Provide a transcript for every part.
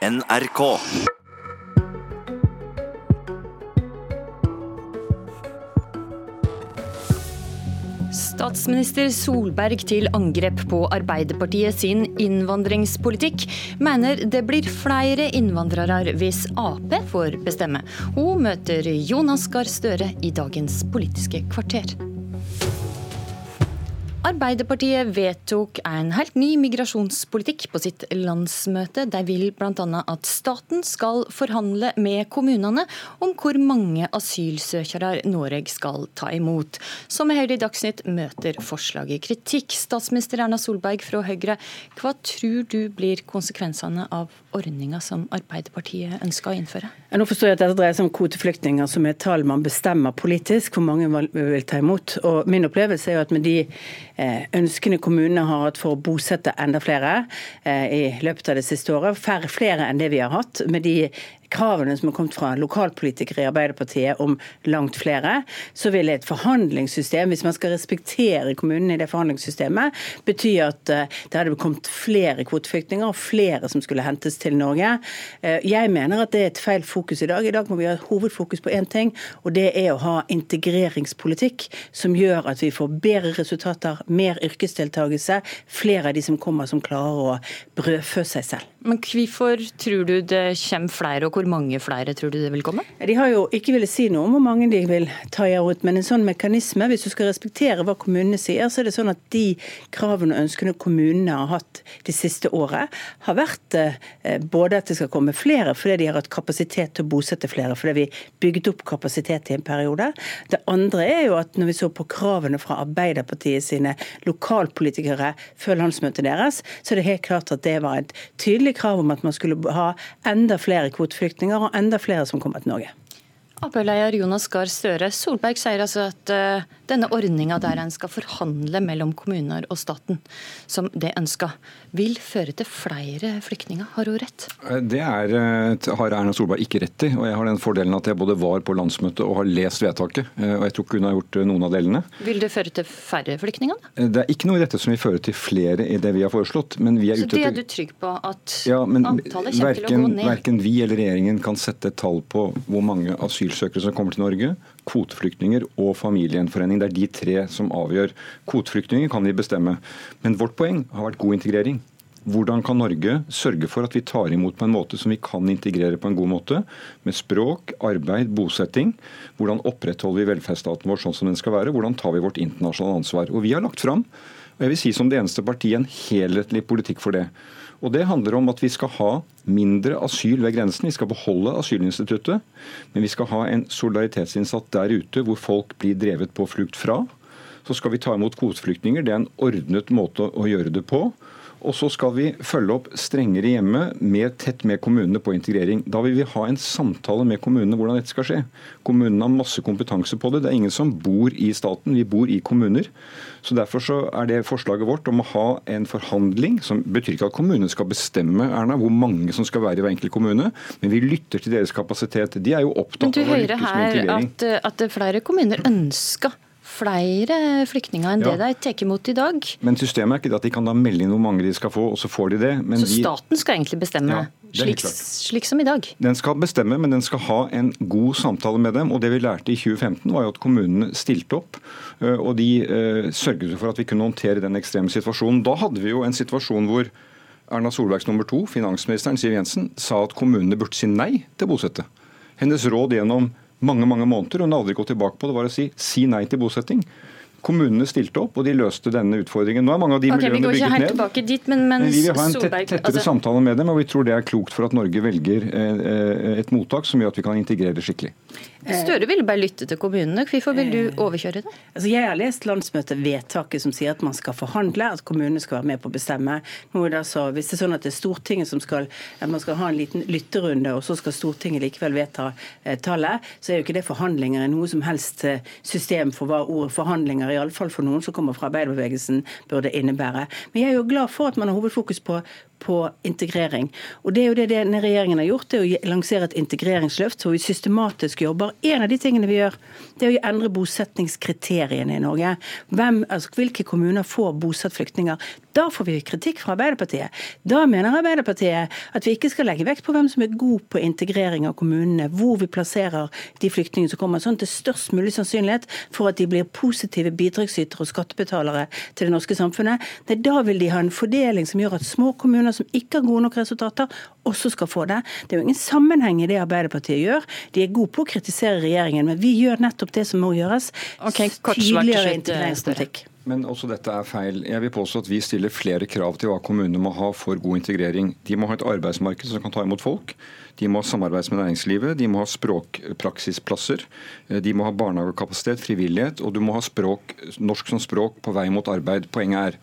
NRK. Statsminister Solberg til angrep på Arbeiderpartiet sin innvandringspolitikk, mener det blir flere innvandrere hvis Ap får bestemme. Hun møter Jonas Gahr Støre i dagens Politiske kvarter. Arbeiderpartiet vedtok en helt ny migrasjonspolitikk på sitt landsmøte. De vil bl.a. at staten skal forhandle med kommunene om hvor mange asylsøkere Norge skal ta imot. Som vi hører i Dagsnytt møter forslaget kritikk. Statsminister Erna Solberg fra Høyre, hva tror du blir konsekvensene av ordninga som Arbeiderpartiet ønsker å innføre? Nå forstår jeg at dette dreier seg om kvoteflyktninger, som er tall man bestemmer politisk hvor mange man vil ta imot. Og Min opplevelse er jo at med de ønskene kommunene har hatt for å bosette enda flere eh, i løpet av det siste året, færre flere enn det vi har hatt, med de kravene som har kommet fra lokalpolitikere i Arbeiderpartiet om langt flere, så vil et forhandlingssystem, hvis man skal respektere kommunene i det forhandlingssystemet, bety at eh, det hadde kommet flere kvoteflyktninger og flere som skulle hentes til Norge. Eh, jeg mener at det er et feil fokus i dag. I dag må vi ha hovedfokus på én ting, og det er å ha integreringspolitikk som gjør at vi får bedre resultater, mer yrkesdeltakelse, flere av de som kommer som klarer å brødfø seg selv. Men hvorfor tror du det kommer flere, og hvor mange flere tror du det vil komme? De har jo ikke villet si noe om hvor mange de vil ta imot, men en sånn mekanisme, hvis du skal respektere hva kommunene sier, så er det sånn at de kravene og ønskene kommunene har hatt de siste året, har vært eh, både at det skal komme flere fordi de har hatt kapasitet til å bosette flere, fordi vi bygget opp kapasitet i en periode. Det andre er jo at når vi så på kravene fra Arbeiderpartiet sine lokalpolitikere før landsmøtet deres, så er det helt klart at det var et tydelig tydelig krav om at man skulle ha enda flere kvoteflyktninger og enda flere som kommer til Norge. Ap-leder Jonas Gahr Støre, Solberg sier altså at uh, denne ordninga der en skal forhandle mellom kommuner og staten, som det ønska, vil føre til flere flyktninger. Har hun rett? Eh, det er, eh, har Erna Solberg ikke rett i. og Jeg har den fordelen at jeg både var på landsmøtet og har lest vedtaket. og Jeg tror ikke hun har gjort noen av delene. Vil det føre til færre flyktninger? Det er ikke noe i dette som vil føre til flere i det vi har foreslått. Men vi er Så det er du trygg på at ja, antallet kommer verken, til å gå ned? Verken vi eller regjeringen kan sette et tall på hvor mange asylsøkere som kommer til Norge kvoteflyktninger og familiegjenforening. Det er de tre som avgjør. Kvoteflyktninger kan vi bestemme. Men vårt poeng har vært god integrering. Hvordan kan Norge sørge for at vi tar imot på en måte som vi kan integrere på en god måte? Med språk, arbeid, bosetting. Hvordan opprettholder vi velferdsstaten vår sånn som den skal være? Hvordan tar vi vårt internasjonale ansvar? Og Vi har lagt fram, og jeg vil si som det eneste partiet, en helhetlig politikk for det. Og Det handler om at vi skal ha mindre asyl ved grensen. Vi skal beholde asylinstituttet, men vi skal ha en solidaritetsinnsats der ute hvor folk blir drevet på flukt fra. Så skal vi ta imot kvoteflyktninger. Det er en ordnet måte å gjøre det på. Og så skal vi følge opp strengere hjemme, mer tett med kommunene på integrering. Da vil vi ha en samtale med kommunene hvordan dette skal skje. Kommunene har masse kompetanse på det. Det er ingen som bor i staten, vi bor i kommuner. Så Derfor så er det forslaget vårt om å ha en forhandling, som betyr ikke at kommunene skal bestemme Erna, hvor mange som skal være i hver enkelt kommune, men vi lytter til deres kapasitet. De er jo opptatt av å lykkes med integrering. Men du hører her at, at flere kommuner ønsker flere flyktninger enn ja. det de tar imot i dag. Men systemet er ikke det at de kan da melde inn hvor mange de skal få, og så får de det. så de... staten skal egentlig bestemme, ja, slik, slik, som i dag? Den skal bestemme, men den skal ha en god samtale med dem. Og det vi lærte i 2015, var jo at kommunene stilte opp. Øh, og de uh, sørget for at vi kunne håndtere den ekstreme situasjonen. Da hadde vi jo en situasjon hvor Erna Solbergs nummer to, finansministeren Siv Jensen, sa at kommunene burde si nei til å bosette. Hennes råd gjennom mange mange måneder, hun har aldri gått tilbake på det, var å si si nei til bosetting. Kommunene stilte opp, og de løste denne utfordringen. Nå er mange av de okay, miljøene bygget ned. Dit, men, men, vi vil ha en tett, tettere altså... samtale med dem, og vi tror det er klokt for at Norge velger eh, eh, et mottak som gjør at vi kan integrere skikkelig. Støre ville bare lytte til kommunene. Hvorfor vil du eh, overkjøre det? Altså, jeg har lest landsmøtevedtaket som sier at man skal forhandle, at kommunene skal være med på å bestemme. Nå er det altså, hvis det er sånn at det er Stortinget som skal, at man skal ha en liten lytterunde, og så skal Stortinget likevel vedta eh, tallet, så er jo ikke det forhandlinger i noe som helst system for hva ordet forhandlinger iallfall for noen som kommer fra arbeiderbevegelsen, burde innebære. Men jeg er jo glad for at man har hovedfokus på på integrering. Og det er jo det denne regjeringen har gjort, det er å lansere et integreringsløft hvor vi systematisk jobber. En av de tingene vi gjør, det er å endre bosettingskriteriene i Norge. Hvem, altså, hvilke kommuner får bosatt flyktninger? Da får vi kritikk fra Arbeiderpartiet. Da mener Arbeiderpartiet at vi ikke skal legge vekt på hvem som er god på integrering av kommunene, hvor vi plasserer de flyktningene som kommer, sånn er størst mulig sannsynlighet for at de blir positive bidragsytere og skattebetalere til det norske samfunnet. Nei, da vil de ha en fordeling som gjør at små kommuner som ikke har gode nok resultater, også skal få det. Det er jo ingen sammenheng i det Arbeiderpartiet gjør. De er gode på å kritisere regjeringen, men vi gjør nettopp det som må gjøres. Okay, tydeligere integreringspolitikk. Men også dette er feil. Jeg vil påstå at Vi stiller flere krav til hva kommunene må ha for god integrering. De må ha et arbeidsmarked som kan ta imot folk. De må ha samarbeid med næringslivet. De må ha språkpraksisplasser. De må ha barnehagekapasitet, frivillighet. Og du må ha språk, norsk som språk på vei mot arbeid. Poenget er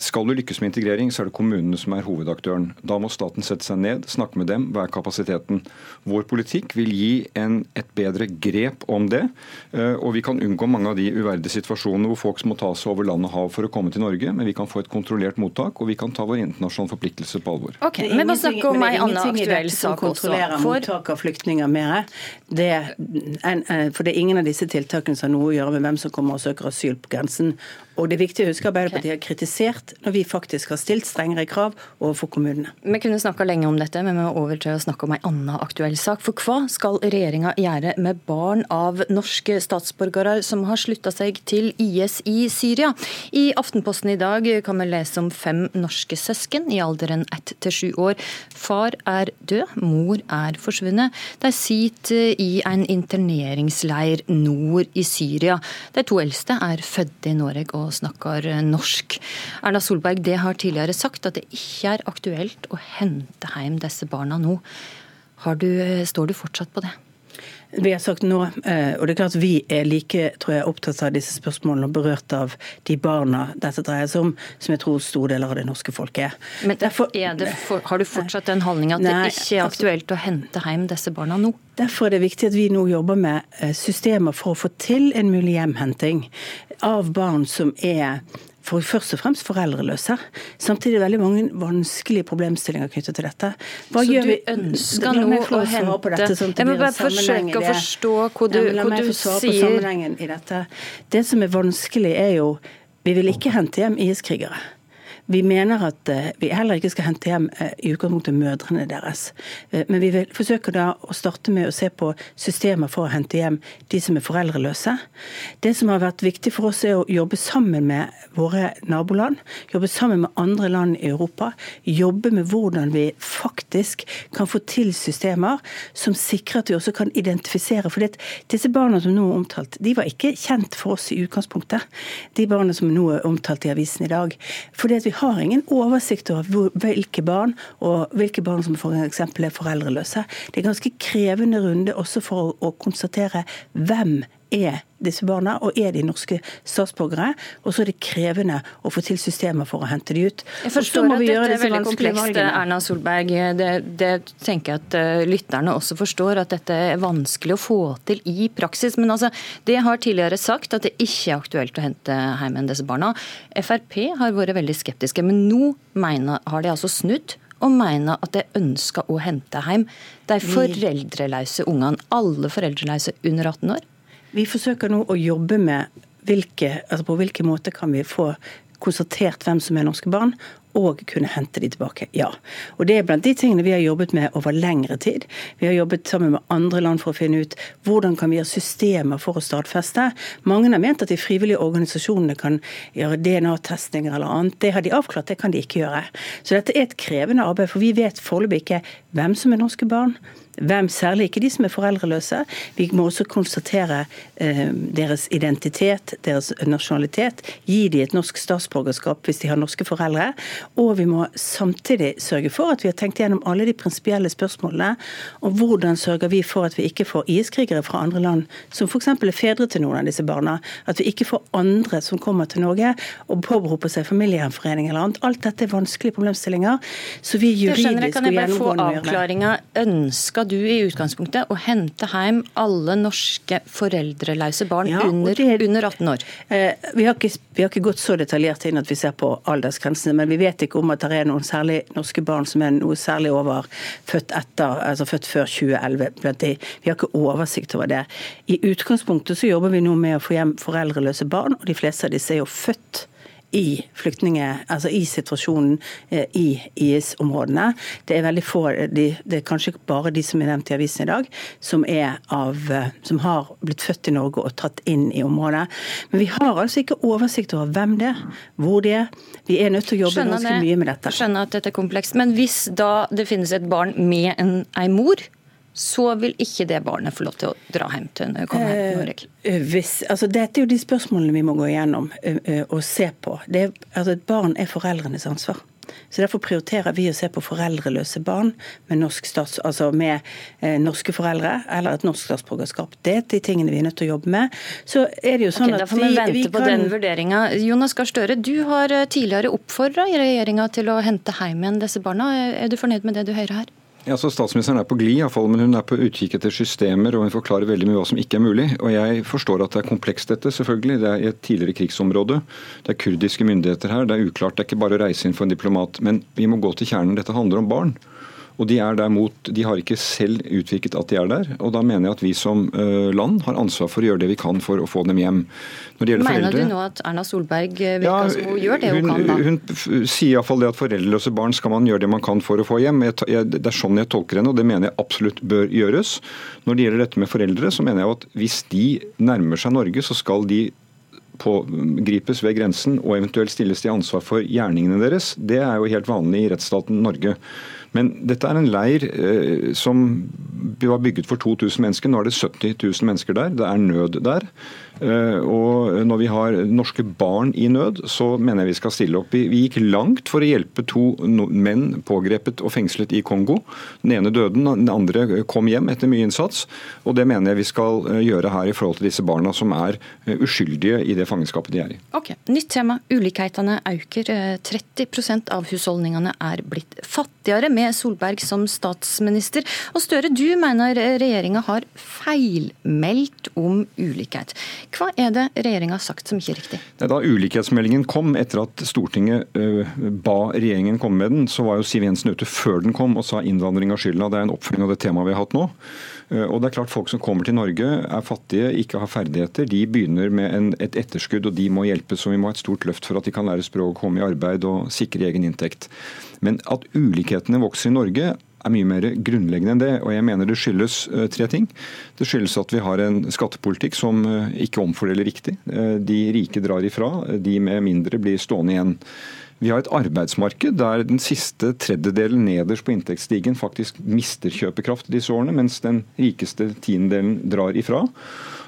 skal du lykkes med integrering, så er det kommunene som er hovedaktøren. Da må staten sette seg ned, snakke med dem. Hva er kapasiteten? Vår politikk vil gi en, et bedre grep om det. Eh, og vi kan unngå mange av de uverdige situasjonene hvor folk må ta seg over land og hav for å komme til Norge. Men vi kan få et kontrollert mottak, og vi kan ta vår internasjonale forpliktelse på alvor. Ok, Men bare snakke om ei anna aktuell sak også. For... mottak av flyktninger mer. Det, en, for det er ingen av disse tiltakene som har noe å gjøre med hvem som kommer og søker asyl på grensen. Og det er viktig å huske Arbeiderpartiet har kritisert når vi faktisk har stilt strengere krav overfor kommunene. Vi kunne snakka lenge om dette, men vi må over til å snakke om ei anna aktuell sak. For hva skal regjeringa gjøre med barn av norske statsborgere som har slutta seg til IS i Syria? I Aftenposten i dag kan vi lese om fem norske søsken i alderen ett til sju år. Far er død, mor er forsvunnet. De sitter i en interneringsleir nord i Syria. De to eldste er født i Norge og snakker norsk. Erna Solberg det har tidligere sagt at det ikke er aktuelt å hente hjem disse barna nå. Du, står du fortsatt på det? Vi har sagt nå, eh, og det er klart vi er like tror jeg, opptatt av disse spørsmålene og berørt av de barna dette dreier seg om, som jeg tror store deler av det norske folket er. Men Derfor, er for, Har du fortsatt den holdninga at nei, det ikke er altså- aktuelt å hente hjem disse barna nå? Derfor er det viktig at vi nå jobber med eh, systemer for å få til en mulig hjemhenting av barn som er for først og fremst foreldreløse. Samtidig er det veldig mange vanskelige problemstillinger knyttet til dette. Hva så du ønsker nå å hente dette, sånn Jeg må bare forsøke å forstå hva du, ja, hva du sier. Det som er vanskelig, er jo Vi vil ikke hente hjem IS-krigere. Vi mener at eh, vi heller ikke skal hente hjem eh, i utgangspunktet mødrene deres. Eh, men vi vil forsøke da å starte med å se på systemer for å hente hjem de som er foreldreløse. Det som har vært viktig for oss, er å jobbe sammen med våre naboland. Jobbe sammen med andre land i Europa. Jobbe med hvordan vi faktisk kan få til systemer som sikrer at vi også kan identifisere. For disse barna som nå er omtalt, de var ikke kjent for oss i utgangspunktet. De barna som nå er omtalt i avisen i dag. Fordi at vi har ingen oversikt over hvilke barn og hvilke barn som. For er foreldreløse. Det er ganske krevende runde også for å, å konstatere hvem er disse barna, og er de norske statsborgere? Og så er det krevende å få til systemer for å hente de ut. Jeg forstår at dette er veldig komplekst, Erna Solberg. Det, det, tenker jeg at uh, lytterne også forstår, at dette er vanskelig å få til i praksis. Men altså, det har tidligere sagt at det ikke er aktuelt å hente hjem disse barna. Frp har vært veldig skeptiske, men nå mener, har de altså snudd og mener at de ønsker å hente hjem de foreldreløse ungene. Alle foreldreløse under 18 år. Vi forsøker nå å jobbe med hvilke, altså på hvilke måter kan vi få konstatert hvem som er norske barn, og kunne hente de tilbake. Ja. Og Det er blant de tingene vi har jobbet med over lengre tid. Vi har jobbet sammen med andre land for å finne ut hvordan kan vi ha systemer for å stadfeste. Mange har ment at de frivillige organisasjonene kan gjøre DNA-testinger eller annet. Det har de avklart, det kan de ikke gjøre. Så dette er et krevende arbeid, for vi vet foreløpig ikke hvem som er norske barn hvem, særlig ikke de som er foreldreløse. Vi må også konstatere eh, deres identitet, deres nasjonalitet. Gi de et norsk statsborgerskap hvis de har norske foreldre. Og vi må samtidig sørge for at vi har tenkt gjennom alle de prinsipielle spørsmålene om hvordan sørger vi for at vi ikke får IS-krigere fra andre land, som f.eks. er fedre til noen av disse barna. At vi ikke får andre som kommer til Norge og påberoper seg familiegjenforening eller annet. Alt dette er vanskelige problemstillinger. Så vi juridisk og gjennomgående må gjøre det du i utgangspunktet å hente hjem alle norske foreldreløse barn ja, under, det, under, 18 år? Eh, vi, har ikke, vi, har ikke, gått så detaljert inn at vi ser på aldersgrensene, men vi vet vet ikke om at det er noen særlig norske barn som er noe særlig over født etter, altså født før 2011. Vi har ikke oversikt over det. I utgangspunktet så jobber vi nå med å få hjem foreldreløse barn, og de fleste av disse er jo født i flyktninge, altså i situasjonen eh, i IS-områdene. Det er veldig få, de, det er kanskje bare de som er nevnt i avisen i dag, som, av, eh, som, har blitt født i Norge og tatt inn i området. Men vi har altså ikke oversikt over hvem det er, hvor de er. Vi er nødt til å jobbe ganske mye med dette. Skjønner at dette er komplekst. Men hvis da det finnes et barn med en, ei mor, så vil ikke det barnet få lov til å dra hjem til komme hjem til Norge? Eh, hvis, altså dette er jo de spørsmålene vi må gå igjennom uh, og se på. Er, altså et barn er foreldrenes ansvar. Så Derfor prioriterer vi å se på foreldreløse barn med, norsk stats, altså med eh, norske foreldre eller et norsk statsborgerskap. Det er de tingene vi er nødt til å jobbe med. Så er det jo sånn okay, at vi, vente vi på kan... den vurderinga. Jonas Gahr Støre, du har tidligere oppfordra regjeringa til å hente hjem igjen disse barna. Er du fornøyd med det du hører her? Ja, så Statsministeren er på glid, iallfall, men hun er på utkikk etter systemer og hun forklarer veldig mye hva som ikke er mulig. Og Jeg forstår at det er komplekst, dette. selvfølgelig. Det er i et tidligere krigsområde. Det er kurdiske myndigheter her. Det er uklart. Det er ikke bare å reise inn for en diplomat. Men vi må gå til kjernen. Dette handler om barn. Og de er derimot, de har ikke selv utviklet at de er der. og Da mener jeg at vi som uh, land har ansvar for å gjøre det vi kan for å få dem hjem. Mener foreldre, du nå at Erna Solberg eh, virker ja, som hun gjør det hun, hun kan? da? Hun sier iallfall det at foreldreløse barn skal man gjøre det man kan for å få hjem. Jeg, jeg, det er sånn jeg tolker henne, og det mener jeg absolutt bør gjøres. Når det gjelder dette med foreldre, så mener jeg at hvis de nærmer seg Norge, så skal de pågripes ved grensen og eventuelt stilles til ansvar for gjerningene deres. Det er jo helt vanlig i rettsstaten Norge. Men dette er en leir eh, som var bygget for 2000 mennesker. Nå er det 70 000 mennesker der. Det er nød der. Eh, og når vi har norske barn i nød, så mener jeg vi skal stille opp. Vi, gikk langt for å hjelpe to menn pågrepet og fengslet i Kongo. Den ene døde, den andre kom hjem etter mye innsats. Og det mener jeg vi skal eh, gjøre her i forhold til disse barna som er eh, uskyldige i det fangenskapet de er i. Ok, Nytt tema. Ulikhetene øker. 30% av husholdningene er blitt fattigere med Solberg som statsminister. Og Støre, du mener regjeringa har feilmeldt om ulikhet. Hva er det regjeringa har sagt som ikke er riktig? Da ulikhetsmeldingen kom, etter at Stortinget uh, ba regjeringen komme med den, så var jo Siv Jensen ute før den kom og sa innvandring av skylda. Det er en oppfølging av det temaet vi har hatt nå. Uh, og det er klart Folk som kommer til Norge, er fattige, ikke har ferdigheter. De begynner med en, et etterskudd, og de må hjelpes. og Vi må ha et stort løft for at de kan lære språk, komme i arbeid og sikre egen inntekt. Men at ulikhetene vokser i Norge, er mye mer grunnleggende enn det. og jeg mener Det skyldes eh, tre ting. Det skyldes at vi har en skattepolitikk som eh, ikke omfordeler riktig. Eh, de rike drar ifra, de med mindre blir stående igjen. Vi har et arbeidsmarked der den siste tredjedelen nederst på inntektsstigen faktisk mister kjøpekraft disse årene, mens den rikeste tiendedelen drar ifra.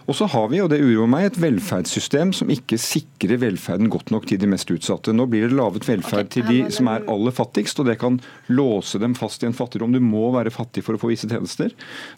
Og så har vi, og det uroer meg, et velferdssystem som ikke sikrer velferden godt nok til de mest utsatte. Nå blir det laget velferd okay, til de som er aller fattigst, og det kan låse dem fast i en fattigdom. Du må være fattig for å få visse tjenester.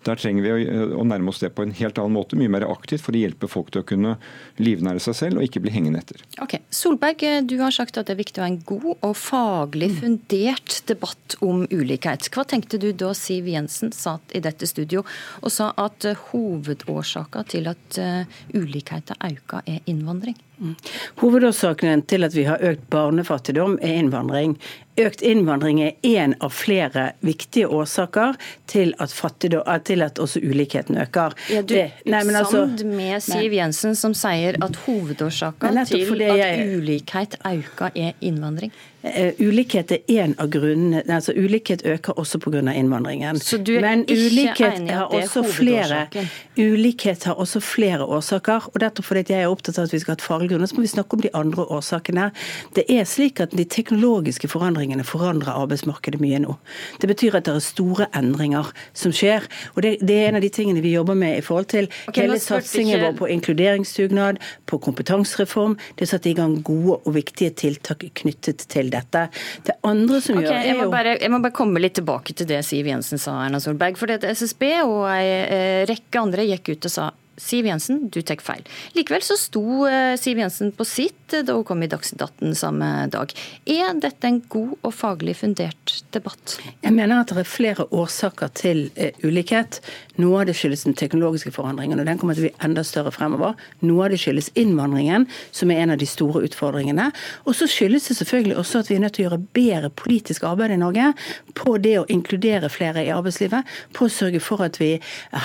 Der trenger vi å, nærme oss det på en helt annen måte, mye mer aktivt, for å hjelpe folk til å kunne livnære seg selv og ikke bli hengende etter. Ok, Solberg, du har sagt at det er viktig å ha en god og faglig fundert debatt om ulikhet. Hva tenkte du da Siv Jensen satt i dette studio og sa at hovedårsaka til at at uh, ulikheten øker, er innvandring? Mm. Hovedårsaken til at vi har økt barnefattigdom, er innvandring. Økt innvandring er én av flere viktige årsaker til at, fattigdom, til at også ulikheten øker. Er du usamd altså, med Siv Jensen som sier at hovedårsaken til at ulikhet øker, er innvandring? Uh, ulikhet er en av grunnene altså Ulikhet øker også pga. innvandringen. Så du er Men ikke ulikhet enig i at det er hovedårsaken? Flere, ulikhet har også flere årsaker. og derfor fordi jeg er opptatt av at vi skal ha et faglig grunnlag, så må vi snakke om de andre årsakene. Det er slik at De teknologiske forandringene forandrer arbeidsmarkedet mye nå. Det betyr at det er store endringer som skjer. og Det, det er en av de tingene vi jobber med i forhold til okay, hele satsingen vår på inkluderingsdugnad, på kompetansereform. Det er satt i gang gode og viktige tiltak knyttet til dette. Det andre som okay, gjør er jeg må, bare, jeg må bare komme litt tilbake til det Siv Jensen sa, Erna Solberg. For det SSB og en eh, rekke andre gikk ut og sa Siv Jensen, du tar feil. Likevel så sto eh, Siv Jensen på sitt da hun kom i Dagsnytt 18 samme dag. Er dette en god og faglig fundert debatt? Jeg mener at det er flere årsaker til uh, ulikhet. Noe av det skyldes den teknologiske forandringen, og den kommer til å bli enda større fremover. Noe av det skyldes innvandringen, som er en av de store utfordringene. Og så skyldes det selvfølgelig også at vi er nødt til å gjøre bedre politisk arbeid i Norge på det å inkludere flere i arbeidslivet, på å sørge for at vi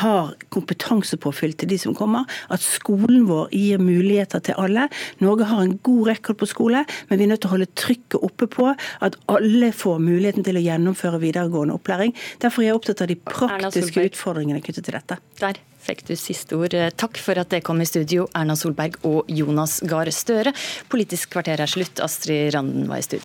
har kompetansepåfyll til de som kommer, at skolen vår gir muligheter til alle. Norge har en god rekord på skole, men vi er nødt til å holde trykket oppe på at alle får muligheten til å gjennomføre videregående opplæring. Derfor er jeg opptatt av de praktiske utfordringene knyttet til dette. Der fikk du siste ord. Takk for at det kom i studio, Erna Solberg og Jonas Gahr Støre. Politisk kvarter er slutt. Astrid Randen var i studio.